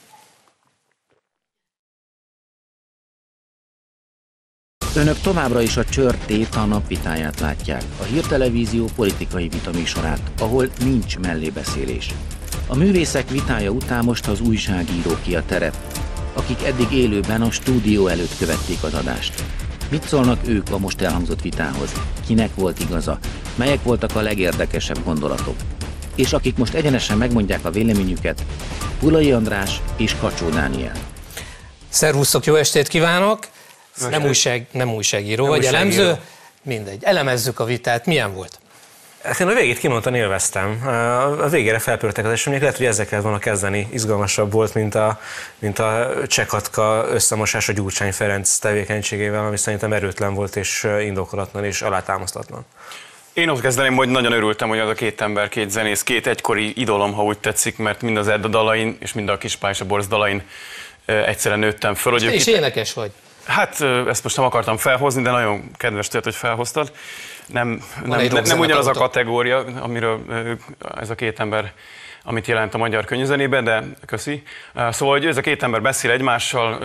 Önök továbbra is a Csör Téta napvitáját látják, a hírtelevízió politikai vitaműsorát, ahol nincs mellébeszélés. A művészek vitája után most az újságíró ki a terep, akik eddig élőben a stúdió előtt követték az adást. Mit szólnak ők a most elhangzott vitához? Kinek volt igaza? Melyek voltak a legérdekesebb gondolatok? És akik most egyenesen megmondják a véleményüket, Pulai András és Kacsó Dániel. Szervusztok, jó estét kívánok! Nem, újság, nem újságíró, nem vagy újságíró. elemző. mindegy. Elemezzük a vitát. Milyen volt? Hát én a végét kimondtan élveztem. A végére felpörtek az események, lehet, hogy ezzel kellett volna kezdeni. Izgalmasabb volt, mint a, mint a csekatka összemosás a Gyurcsány Ferenc tevékenységével, ami szerintem erőtlen volt és indokolatlan és alátámasztatlan. Én ott kezdeném, hogy nagyon örültem, hogy az a két ember, két zenész, két egykori idolom, ha úgy tetszik, mert mind az Edda dalain, és mind a Kispál és a Borz dalain egyszerűen nőttem föl. Hogy és énekes vagy. Hát ezt most nem akartam felhozni, de nagyon kedves tőled, hogy felhoztad. Nem, nem, nem, nem ugyanaz a kategória, amiről ez a két ember amit jelent a magyar könyvzenében, de köszi. Szóval, hogy ez a két ember beszél egymással,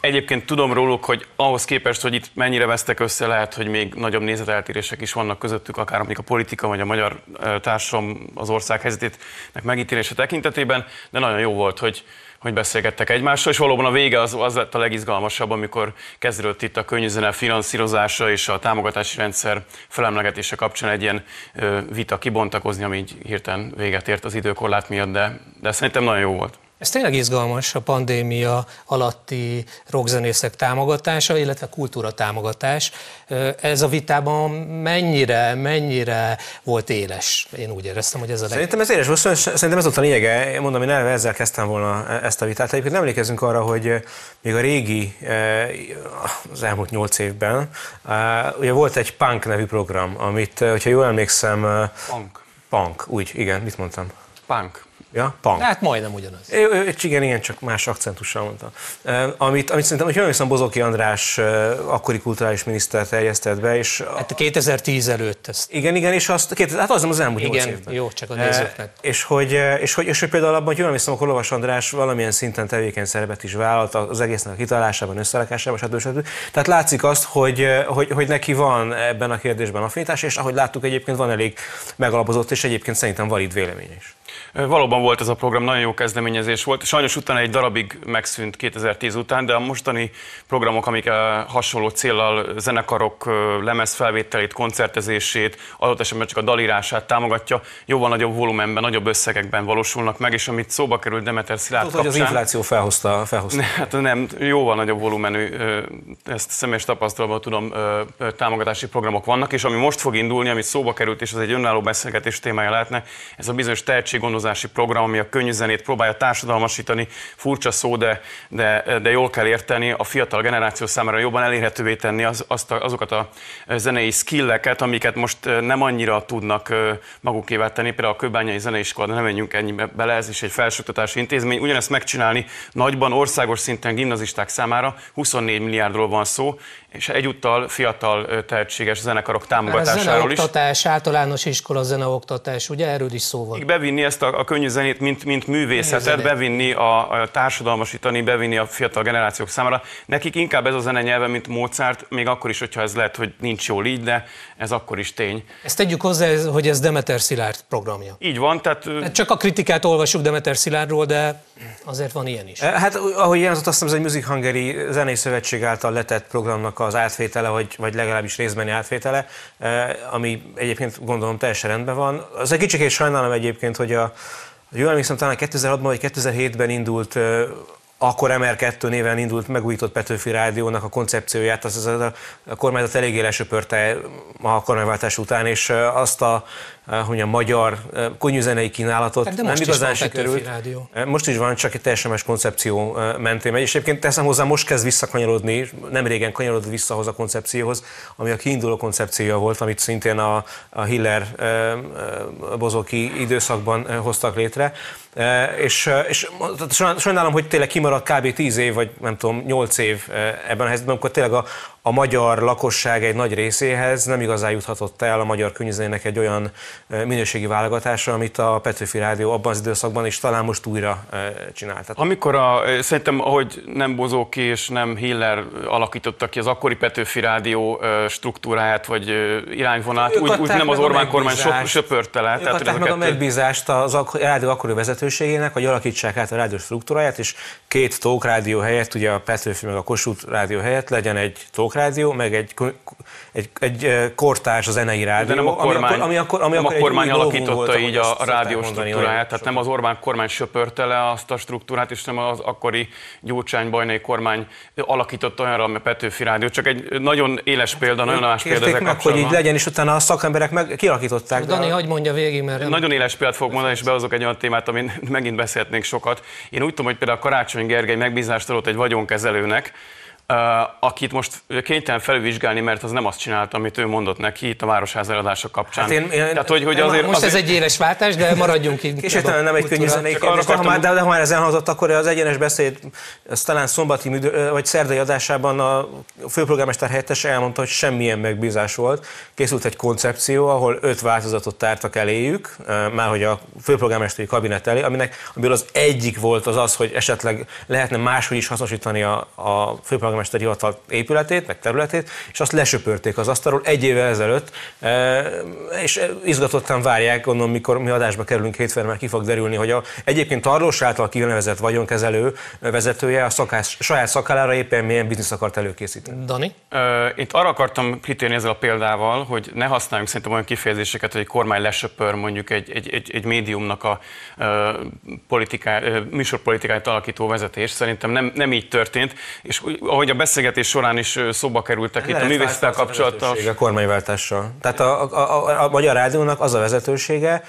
egyébként tudom róluk, hogy ahhoz képest, hogy itt mennyire vesztek össze, lehet, hogy még nagyobb nézeteltérések is vannak közöttük, akár amik a politika vagy a magyar társadalom az ország helyzetének megítélése tekintetében, de nagyon jó volt, hogy, hogy beszélgettek egymással, és valóban a vége az, az lett a legizgalmasabb, amikor kezdődött itt a könnyűzene finanszírozása és a támogatási rendszer felemlegetése kapcsán egy ilyen vita kibontakozni, ami így hirtelen véget ért az időkorlát miatt, de, de szerintem nagyon jó volt. Ez tényleg izgalmas a pandémia alatti rockzenészek támogatása, illetve kultúra támogatás. Ez a vitában mennyire, mennyire volt éles? Én úgy éreztem, hogy ez a leg... Szerintem ez éles volt, szerintem ez volt a lényege. Mondom, én eleve ezzel kezdtem volna ezt a vitát. Egyébként nem emlékezünk arra, hogy még a régi, az elmúlt nyolc évben, ugye volt egy Punk nevű program, amit, hogyha jól emlékszem... Punk. Punk, úgy, igen, mit mondtam? Punk. Ja, punk. Hát majdnem ugyanaz. É, igen, igen, csak más akcentussal mondtam. Amit, amit szerintem, hogy jól hiszem, Bozoki András akkori kulturális miniszter terjesztett be, és... Hát 2010 előtt ezt. Igen, igen, és azt, hát az nem az elmúlt igen, évben. jó, csak a nézőknek. És hogy, és, hogy, és hogy például abban, hogy jól hiszem, akkor Lovas András valamilyen szinten tevékeny szerepet is vállalt az egésznek a kitalálásában, összerakásában, stb. stb. Tehát látszik azt, hogy, hogy, hogy neki van ebben a kérdésben affinitás, és ahogy láttuk egyébként van elég megalapozott, és egyébként szerintem valid vélemény is. Valóban volt ez a program, nagyon jó kezdeményezés volt. Sajnos utána egy darabig megszűnt 2010 után, de a mostani programok, amik hasonló célral zenekarok lemezfelvételét, koncertezését, adott esetben csak a dalírását támogatja, jóval nagyobb volumenben, nagyobb összegekben valósulnak meg, és amit szóba került Demeter Szilárd Tudod, kapcsán... hogy az infláció felhozta, felhozta. (laughs) Hát nem, jóval nagyobb volumenű, ezt személyes tapasztalatban tudom, támogatási programok vannak, és ami most fog indulni, amit szóba került, és ez egy önálló beszélgetés témája lehetne, ez a bizonyos tehetséggondozási program, ami a könnyű zenét próbálja társadalmasítani, furcsa szó, de, de, de jól kell érteni, a fiatal generáció számára jobban elérhetővé tenni az, azt a, azokat a zenei skilleket, amiket most nem annyira tudnak magukévá tenni. Például a Kőbányai Zeneiskola, de nem menjünk ennyi bele, ez is egy felsőoktatási intézmény. Ugyanezt megcsinálni nagyban, országos szinten gimnazisták számára 24 milliárdról van szó, és egyúttal fiatal tehetséges zenekarok támogatásáról is. Zeneoktatás, általános iskola zeneoktatás, ugye erről is szó van. Bevinni ezt a, a könnyű zenét, mint, mint művészetet, bevinni a, a társadalmasítani, bevinni a fiatal generációk számára. Nekik inkább ez a zene nyelve, mint Mozart, még akkor is, hogyha ez lehet, hogy nincs jól így, de ez akkor is tény. Ezt tegyük hozzá, hogy ez Demeter Szilárd programja. Így van, tehát... Hát csak a kritikát olvasjuk Demeter Szilárdról, de azért van ilyen is. Hát ahogy jelzott, azt hiszem, ez egy Music Hungary zenei szövetség által letett programnak az átvétele, vagy, vagy legalábbis részbeni átvétele, ami egyébként gondolom teljesen rendben van. Az egy kicsit sajnálom egyébként, hogy a, jól emlékszem, talán 2006-ban vagy 2007-ben indult akkor MR2 néven indult megújított Petőfi Rádiónak a koncepcióját, az, az a, kormányzat eléggé lesöpörte a kormányváltás után, és azt a Eh, hogy a magyar eh, konyűzenei kínálatot hát de most nem igazán sikerült. Eh, most is van, csak egy teljesen más koncepció mentén megy, és egyébként teszem hozzá, most kezd visszakanyarodni, nem régen kanyarodott vissza a koncepcióhoz, ami a kiinduló koncepciója volt, amit szintén a, a Hiller bozoki időszakban hoztak létre. És, és sajnálom, hogy tényleg kimaradt kb. 10 év, vagy nem tudom, 8 év ebben a helyzetben, amikor tényleg a, a magyar lakosság egy nagy részéhez nem igazán juthatott el a magyar könyvzenének egy olyan minőségi válogatása, amit a Petőfi Rádió abban az időszakban is talán most újra csinált. Amikor a, szerintem, ahogy nem Bozóki és nem Hiller alakította ki az akkori Petőfi Rádió struktúráját vagy irányvonalát, úgy, úgy nem az Orbán kormány söpörte le. Ők tehát, meg kettő... a megbízást az a rádió akkori vezetőségének, hogy alakítsák át a rádió struktúráját, és két tók rádió helyett, ugye a Petőfi meg a Kossuth rádió helyett legyen egy tók rádió, meg egy, egy, egy kortárs zenei rádió, De nem a kormány, ami akkor, ami nem akkor a kormány alakította volt, így a, a rádió struktúráját, tehát nem az Orbán kormány söpörte le azt a struktúrát, és nem az akkori Gyurcsány bajnai kormány alakította olyanra a Petőfi Rádió. Csak egy nagyon éles példa, nagyon más példa ezek meg, hogy így legyen, és utána a szakemberek meg kialakították. Dani, hagyd mondja végig, mert... Nagyon éles példát fogok mondani, és behozok egy olyan témát, amin (laughs) megint beszélhetnénk sokat. Én úgy tudom, hogy például Karácsony Gergely megbízást adott egy vagyonkezelőnek, akit most kénytelen felülvizsgálni, mert az nem azt csinálta, amit ő mondott neki itt a városház eladása kapcsán. Hát én, én, Tehát, hogy, hogy azért, most azért... ez egy éles váltás, de maradjunk itt. És nem egy könnyű zenei kérdés, de, ha már, de, de ha már ez elhangzott, akkor az egyenes beszéd, az talán szombati vagy szerdai adásában a főpolgármester helyettes elmondta, hogy semmilyen megbízás volt. Készült egy koncepció, ahol öt változatot tártak eléjük, már hogy a főpolgármesteri kabinet elé, aminek, amiből az egyik volt az az, hogy esetleg lehetne máshogy is hasznosítani a, a főpolgármester polgármesteri hivatal épületét, meg területét, és azt lesöpörték az asztalról egy évvel ezelőtt, e, és izgatottan várják, gondolom, mikor mi adásba kerülünk hétfőn, már ki fog derülni, hogy a egyébként Tarlós által kinevezett vagyonkezelő vezetője a szakás, saját szakálára éppen milyen biznisz akart előkészíteni. Dani? Itt arra akartam kitérni ezzel a példával, hogy ne használjunk szerintem olyan kifejezéseket, hogy egy kormány lesöpör mondjuk egy, egy, egy, egy médiumnak a politiká, műsorpolitikáját alakító vezetés. Szerintem nem, nem így történt, és ahogy a beszélgetés során is szóba kerültek itt a művészettel kapcsolatos. A kormányváltással. Tehát a, a, a, a Magyar Rádiónak az a vezetősége,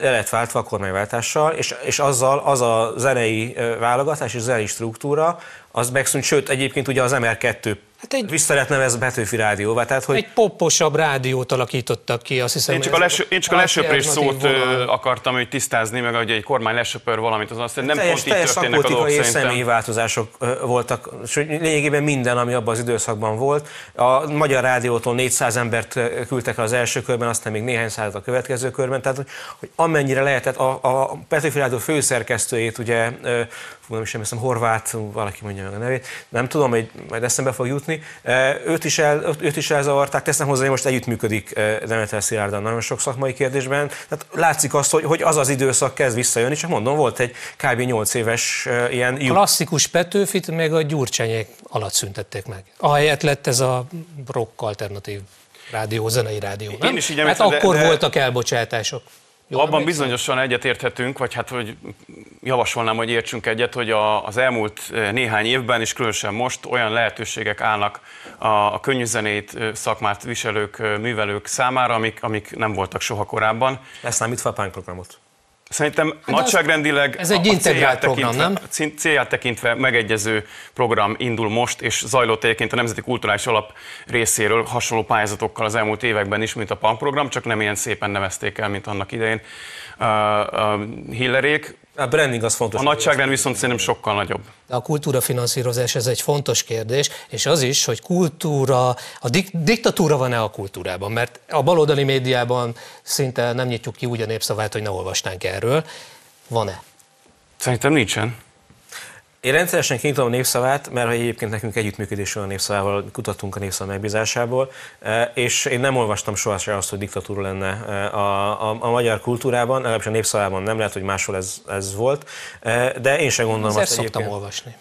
le lett váltva a kormányváltással, és, és azzal az a zenei válogatás és zenei struktúra, az megszűnt, sőt egyébként ugye az MR2 Hát egy, Vissza lehet nevezni Petőfi rádióvá. Tehát, hogy... Egy poposabb rádiót alakítottak ki, azt hiszem. Én csak a, lesö, én csak a lesöprés szót vonal. akartam hogy tisztázni, meg hogy egy kormány lesöpör valamit, az azt, hogy nem teljes, pont így történnek a dolgok és személyi változások voltak, és lényegében minden, ami abban az időszakban volt. A Magyar Rádiótól 400 embert küldtek az első körben, aztán még néhány százat a következő körben, tehát hogy amennyire lehetett a, a Petőfi Rádió főszerkesztőjét, ugye, fú, nem is hiszem, Horváth, valaki mondja meg a nevét, nem tudom, hogy majd eszembe fog jutni, Őt is, el, őt is elzavarták, teszem hozzá, hogy most együttműködik Demeter Szilárdan nagyon sok szakmai kérdésben. Tehát látszik azt, hogy, hogy az az időszak kezd visszajönni, csak mondom, volt egy kb. 8 éves ilyen... Klasszikus Petőfit meg a gyurcsányék alatt szüntették meg. Ahelyett lett ez a rock alternatív rádió, zenei rádió. Nem? Én is így hát akkor de, de... voltak elbocsátások. Jó, Abban bizonyosan egyetérthetünk, vagy hát hogy javasolnám, hogy értsünk egyet, hogy a, az elmúlt eh, néhány évben, és különösen most olyan lehetőségek állnak a, a könnyűzenét eh, szakmát viselők, eh, művelők számára, amik, amik nem voltak soha korábban. Ezt nem itt a programot. Szerintem hát nagyságrendileg ez egy integrált program, tekintve, nem? Célját tekintve megegyező program indul most, és zajlott egyébként a Nemzeti Kulturális Alap részéről hasonló pályázatokkal az elmúlt években is, mint a PAN program, csak nem ilyen szépen nevezték el, mint annak idején a Hillerék. A branding az fontos. A nagyságrend viszont szerintem sokkal nagyobb. De a kultúrafinanszírozás ez egy fontos kérdés, és az is, hogy kultúra, a dik- diktatúra van-e a kultúrában, mert a baloldali médiában szinte nem nyitjuk ki úgy a népszavát, hogy ne olvasnánk erről. Van-e? Szerintem nincsen. Én rendszeresen kinyitom a népszavát, mert egyébként nekünk együttműködés van a népszavával, kutattunk a népszav megbízásából, e, és én nem olvastam soha se azt, hogy diktatúra lenne e, a, a, a magyar kultúrában, legalábbis a népszavában nem lehet, hogy máshol ez, ez volt, e, de én sem gondolom Ezt azt egyébként. olvasni.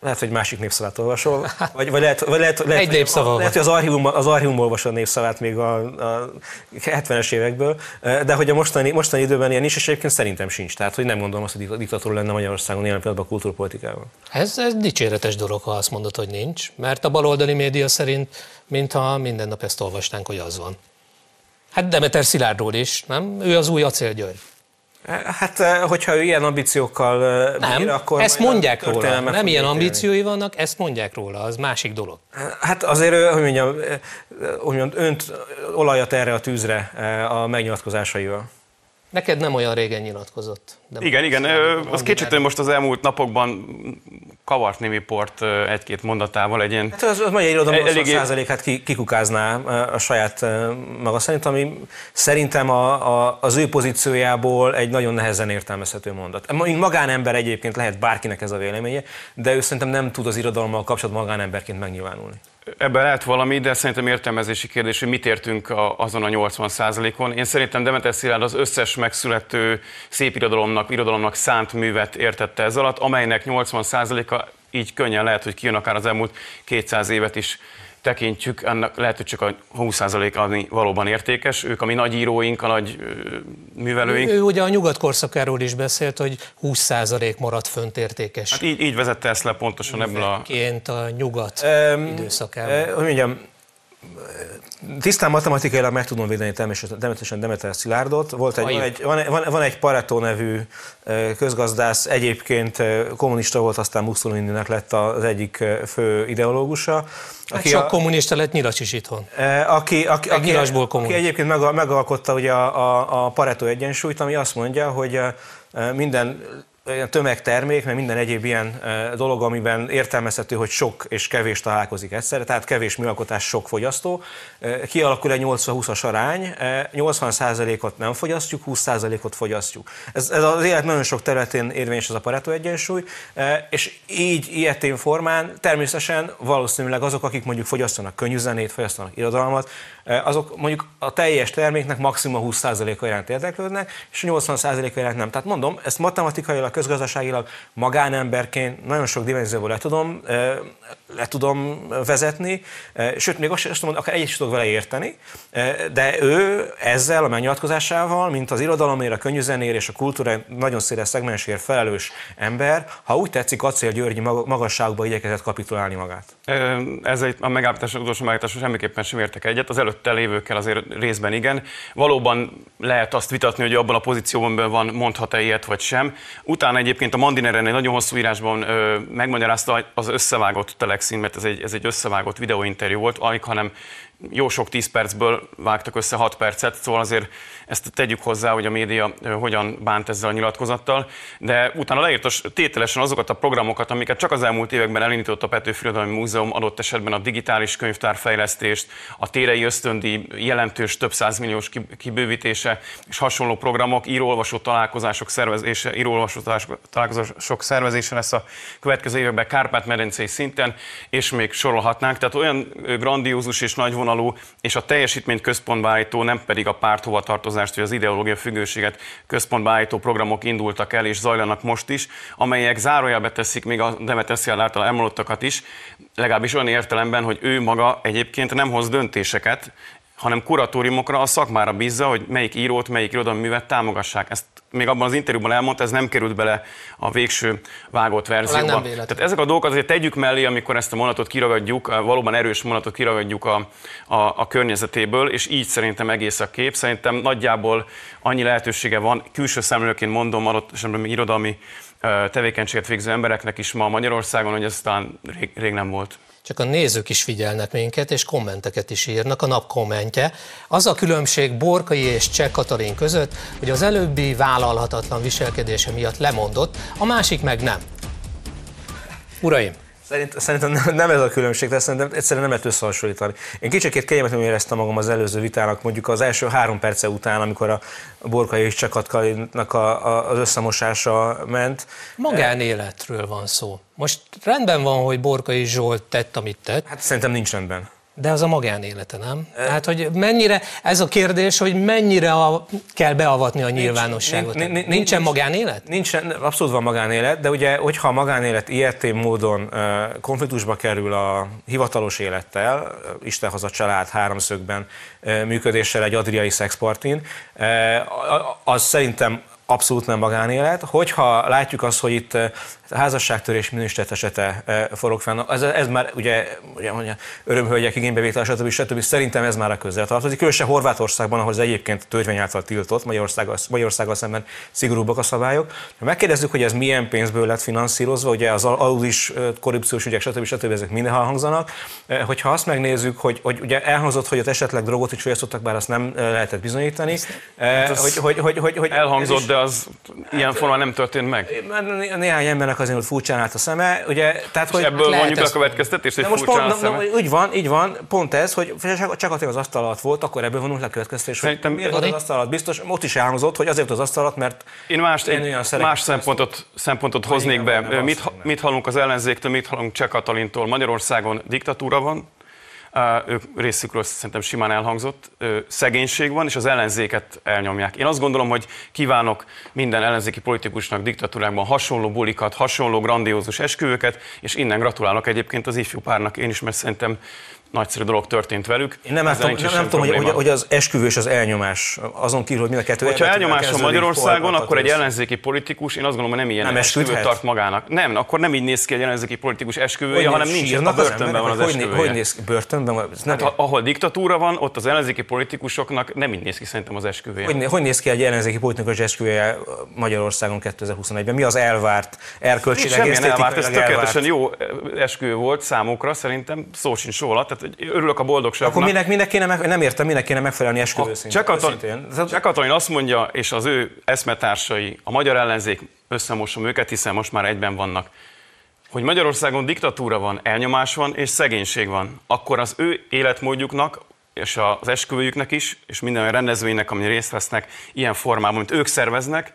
Lehet, hogy másik népszavát olvasol, vagy, vagy lehet, vagy lehet, lehet, Egy népszava lehet, hogy az archívum, az archívum olvasol a népszavát még a, a 70-es évekből, de hogy a mostani, mostani időben ilyen is, és egyébként szerintem sincs. Tehát, hogy nem gondolom azt, hogy diktatúra lenne Magyarországon ilyen pillanatban a kultúrpolitikában. Ez, ez dicséretes dolog, ha azt mondod, hogy nincs, mert a baloldali média szerint, mintha minden nap ezt olvasnánk, hogy az van. Hát Demeter Szilárdról is, nem? Ő az új acélgyőr. Hát, eh, hogyha ő ilyen ambíciókkal eh, nem, bír, akkor... ezt mondják róla. Nem ilyen ambíciói vannak, ezt mondják róla, az másik dolog. Hát azért, hogy mondjam, eh, hogy mondjam önt olajat erre a tűzre a megnyilatkozásaival. Neked nem olyan régen nyilatkozott. De igen, igen. Az kétségtelen most az elmúlt napokban kavart némi port egy-két mondatával egy ilyen... Hát az, az magyar irodalom eléggé... százalékát kikukázná a saját maga szerint, ami szerintem a, a, az ő pozíciójából egy nagyon nehezen értelmezhető mondat. Mint magánember egyébként lehet bárkinek ez a véleménye, de ő szerintem nem tud az irodalommal kapcsolatban magánemberként megnyilvánulni. Ebben lehet valami, de szerintem értelmezési kérdés, hogy mit értünk a, azon a 80 on Én szerintem Demeter Szilárd az összes megszülető szép irodalomnak, irodalomnak szánt művet értette ez alatt, amelynek 80 a így könnyen lehet, hogy kijön akár az elmúlt 200 évet is tekintjük, annak lehet, hogy csak a 20% ami valóban értékes. Ők a mi nagy íróink, a nagy művelőink. Ő, ő ugye a nyugat korszakáról is beszélt, hogy 20% maradt fönt értékes. Hát így, így vezette ezt le pontosan ebből a... a nyugat um, időszakában. Uh, hogy mondjam, tisztán matematikailag meg tudom védeni természetesen Demeter Szilárdot. Volt egy, van, egy, van, van, egy Pareto nevű közgazdász, egyébként kommunista volt, aztán Mussolini-nek lett az egyik fő ideológusa. Hát aki sok a, kommunista lett Nyilas is itthon. Aki, aki, aki, aki egyébként megalkotta ugye a, a, a Pareto egyensúlyt, ami azt mondja, hogy minden tömegtermék, mert minden egyéb ilyen dolog, amiben értelmezhető, hogy sok és kevés találkozik egyszerre, tehát kevés műalkotás, sok fogyasztó. Kialakul egy 80-20-as arány, 80%-ot nem fogyasztjuk, 20%-ot fogyasztjuk. Ez, ez az élet nagyon sok területén érvényes az a Pareto egyensúly, és így ilyetén formán természetesen valószínűleg azok, akik mondjuk fogyasztanak könnyű zenét, fogyasztanak irodalmat, azok mondjuk a teljes terméknek maximum 20%-a iránt érdeklődnek, és 80%-a iránt nem. Tehát mondom, ezt matematikailag közgazdaságilag magánemberként nagyon sok dimenzióból le tudom, le tudom vezetni, sőt, még azt sem mondom, akár egyet is tudok vele érteni, de ő ezzel a megnyilatkozásával, mint az irodalomért, a könyvzenér és a kultúra nagyon széles szegmensért felelős ember, ha úgy tetszik, Acél Györgyi magasságba igyekezett kapitulálni magát. Ez egy, a megállapítás, utolsó megállapítás semmiképpen sem értek egyet, az előtte lévőkkel azért részben igen. Valóban lehet azt vitatni, hogy abban a pozícióban van, mondhat-e ilyet vagy sem. Utána egyébként a Mandineren egy nagyon hosszú írásban ö, megmagyarázta az összevágott telexin, mert ez egy, ez egy összevágott videóinterjú volt, alig, hanem jó sok 10 percből vágtak össze 6 percet, szóval azért ezt tegyük hozzá, hogy a média hogyan bánt ezzel a nyilatkozattal, de utána leírta tételesen azokat a programokat, amiket csak az elmúlt években elindított a Petőfi Irodalmi Múzeum, adott esetben a digitális könyvtárfejlesztést, a térei ösztöndi jelentős több százmilliós kibővítése és hasonló programok, írólvasó találkozások szervezése, írólvasó találkozások szervezése lesz a következő években Kárpát-medencei szinten, és még sorolhatnánk. Tehát olyan grandiózus és nagyvonalú, és a teljesítményt központba állító, nem pedig a párt hovatartozás változást, hogy az ideológia függőséget központba állító programok indultak el és zajlanak most is, amelyek zárójelbe teszik még a Demeter által elmondottakat is, legalábbis olyan értelemben, hogy ő maga egyébként nem hoz döntéseket, hanem kuratóriumokra, a szakmára bízza, hogy melyik írót, melyik irodalmi művet támogassák. Ezt még abban az interjúban elmondta, ez nem került bele a végső vágott verzióba. Tehát ezek a dolgok azért tegyük mellé, amikor ezt a mondatot kiragadjuk, valóban erős mondatot kiragadjuk a, a, a környezetéből, és így szerintem egész a kép. Szerintem nagyjából annyi lehetősége van, külső szemlőként mondom, adott esetben még irodalmi tevékenységet végző embereknek is ma Magyarországon, hogy ez talán rég, rég nem volt csak a nézők is figyelnek minket, és kommenteket is írnak, a nap kommentje. Az a különbség Borkai és Cseh Katalin között, hogy az előbbi vállalhatatlan viselkedése miatt lemondott, a másik meg nem. Uraim! Szerint, szerintem nem ez a különbség, de szerintem egyszerűen nem lehet összehasonlítani. Én kicsikét kényelmetlenül éreztem magam az előző vitának, mondjuk az első három perce után, amikor a Borkai és Csakatkalinak a, a, az összemosása ment. Magánéletről van szó. Most rendben van, hogy Borkai Zsolt tett, amit tett. Hát szerintem nincs rendben. De az a magánélete, nem? Hát, hogy mennyire, ez a kérdés, hogy mennyire a, kell beavatni a nyilvánosságot. Nincs, nincs, Nincsen magánélet? Nincsen, abszolút van magánélet, de ugye, hogyha a magánélet ilyetén módon konfliktusba kerül a hivatalos élettel, Isten haza család háromszögben működéssel egy adriai szexpartin, az szerintem abszolút nem magánélet. Hogyha látjuk azt, hogy itt házasságtörés minősített esete forog fenn, ez, ez már ugye, ugye mondja, örömhölgyek, igénybevétel, stb. stb. Szerintem ez már a közel tartozik. Különösen Horvátországban, ahol ez egyébként törvény által tiltott, Magyarországgal, Magyarországgal szemben szigorúbbak a szabályok. Ha megkérdezzük, hogy ez milyen pénzből lett finanszírozva, ugye az aludis korrupciós ügyek, stb. stb. ezek minden hangzanak. Hogyha azt megnézzük, hogy, hogy ugye elhangzott, hogy ott esetleg drogot is fogyasztottak, bár azt nem lehetett bizonyítani. Hát hogy, hogy, hogy, hogy, hogy, elhangzott, is, de az ilyen formán nem történt meg. Néhány embernek azért ott furcsán állt a szeme. Ugye, tehát, hogy ebből mondjuk a következtetést, hogy most pont, a szeme. Úgy van, így van, pont ez, hogy csak az asztal alatt volt, akkor ebből vonunk le következtetés, hogy miért az asztal alatt biztos, ott is elhangzott, hogy azért az asztal alatt, mert én más, én más szempontot, szempontot hoznék be. Mit, mit hallunk az ellenzéktől, mit hallunk Cseh Katalintól? Magyarországon diktatúra van, ők részükről szerintem simán elhangzott, szegénység van, és az ellenzéket elnyomják. Én azt gondolom, hogy kívánok minden ellenzéki politikusnak diktatúrákban hasonló bulikat, hasonló grandiózus esküvőket, és innen gratulálok egyébként az ifjú párnak én is, mert szerintem nagyszerű dolog történt velük. Én nem, látom, nem, nem tudom, hogy, hogy, az esküvős az elnyomás, azon kívül, hogy mind a kettő Hogyha elnyomás a Magyarországon, akkor egy ellenzéki politikus, én azt gondolom, hogy nem ilyen nem esküvőt tart magának. Nem, akkor nem így néz ki egy ellenzéki politikus esküvője, hanem nincs, a börtönben van az esküvője. Hogy néz ki? Börtönben van? Hát, ahol diktatúra van, ott az ellenzéki politikusoknak nem így néz ki szerintem az esküvője. Hogy, hogy néz ki egy ellenzéki politikus esküvője Magyarországon 2021-ben? Mi az elvárt erkölcsileg, elvárt, ez tökéletesen jó esküvő volt számukra, szerintem szó sincs róla. Tehát örülök a boldogságnak. Akkor minek, minek kéne meg, nem értem, minek kéne megfelelni esküvő Cseh Katalin azt mondja, és az ő eszmetársai, a magyar ellenzék, összemosom őket, hiszen most már egyben vannak, hogy Magyarországon diktatúra van, elnyomás van és szegénység van, akkor az ő életmódjuknak és az esküvőjüknek is, és minden rendezvénynek, amin részt vesznek ilyen formában, amit ők szerveznek,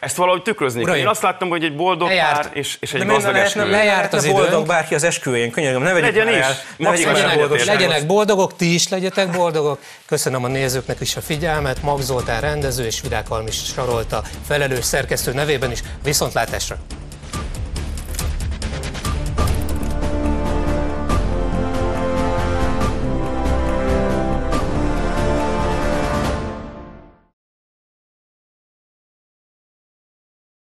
ezt valahogy tükrözni Uraim, Én azt láttam, hogy egy boldog lejárt, pár és, és egy gazdag esküvő. Lejárt az boldog időnk. bárki az esküvőjén, könyörgöm, ne Legyen is. El, ne legyenek, boldog, legyenek boldogok, ti is legyetek boldogok. Köszönöm a nézőknek is a figyelmet. Mag Zoltán rendező és Vidák Almis Sarolta felelős szerkesztő nevében is. Viszontlátásra!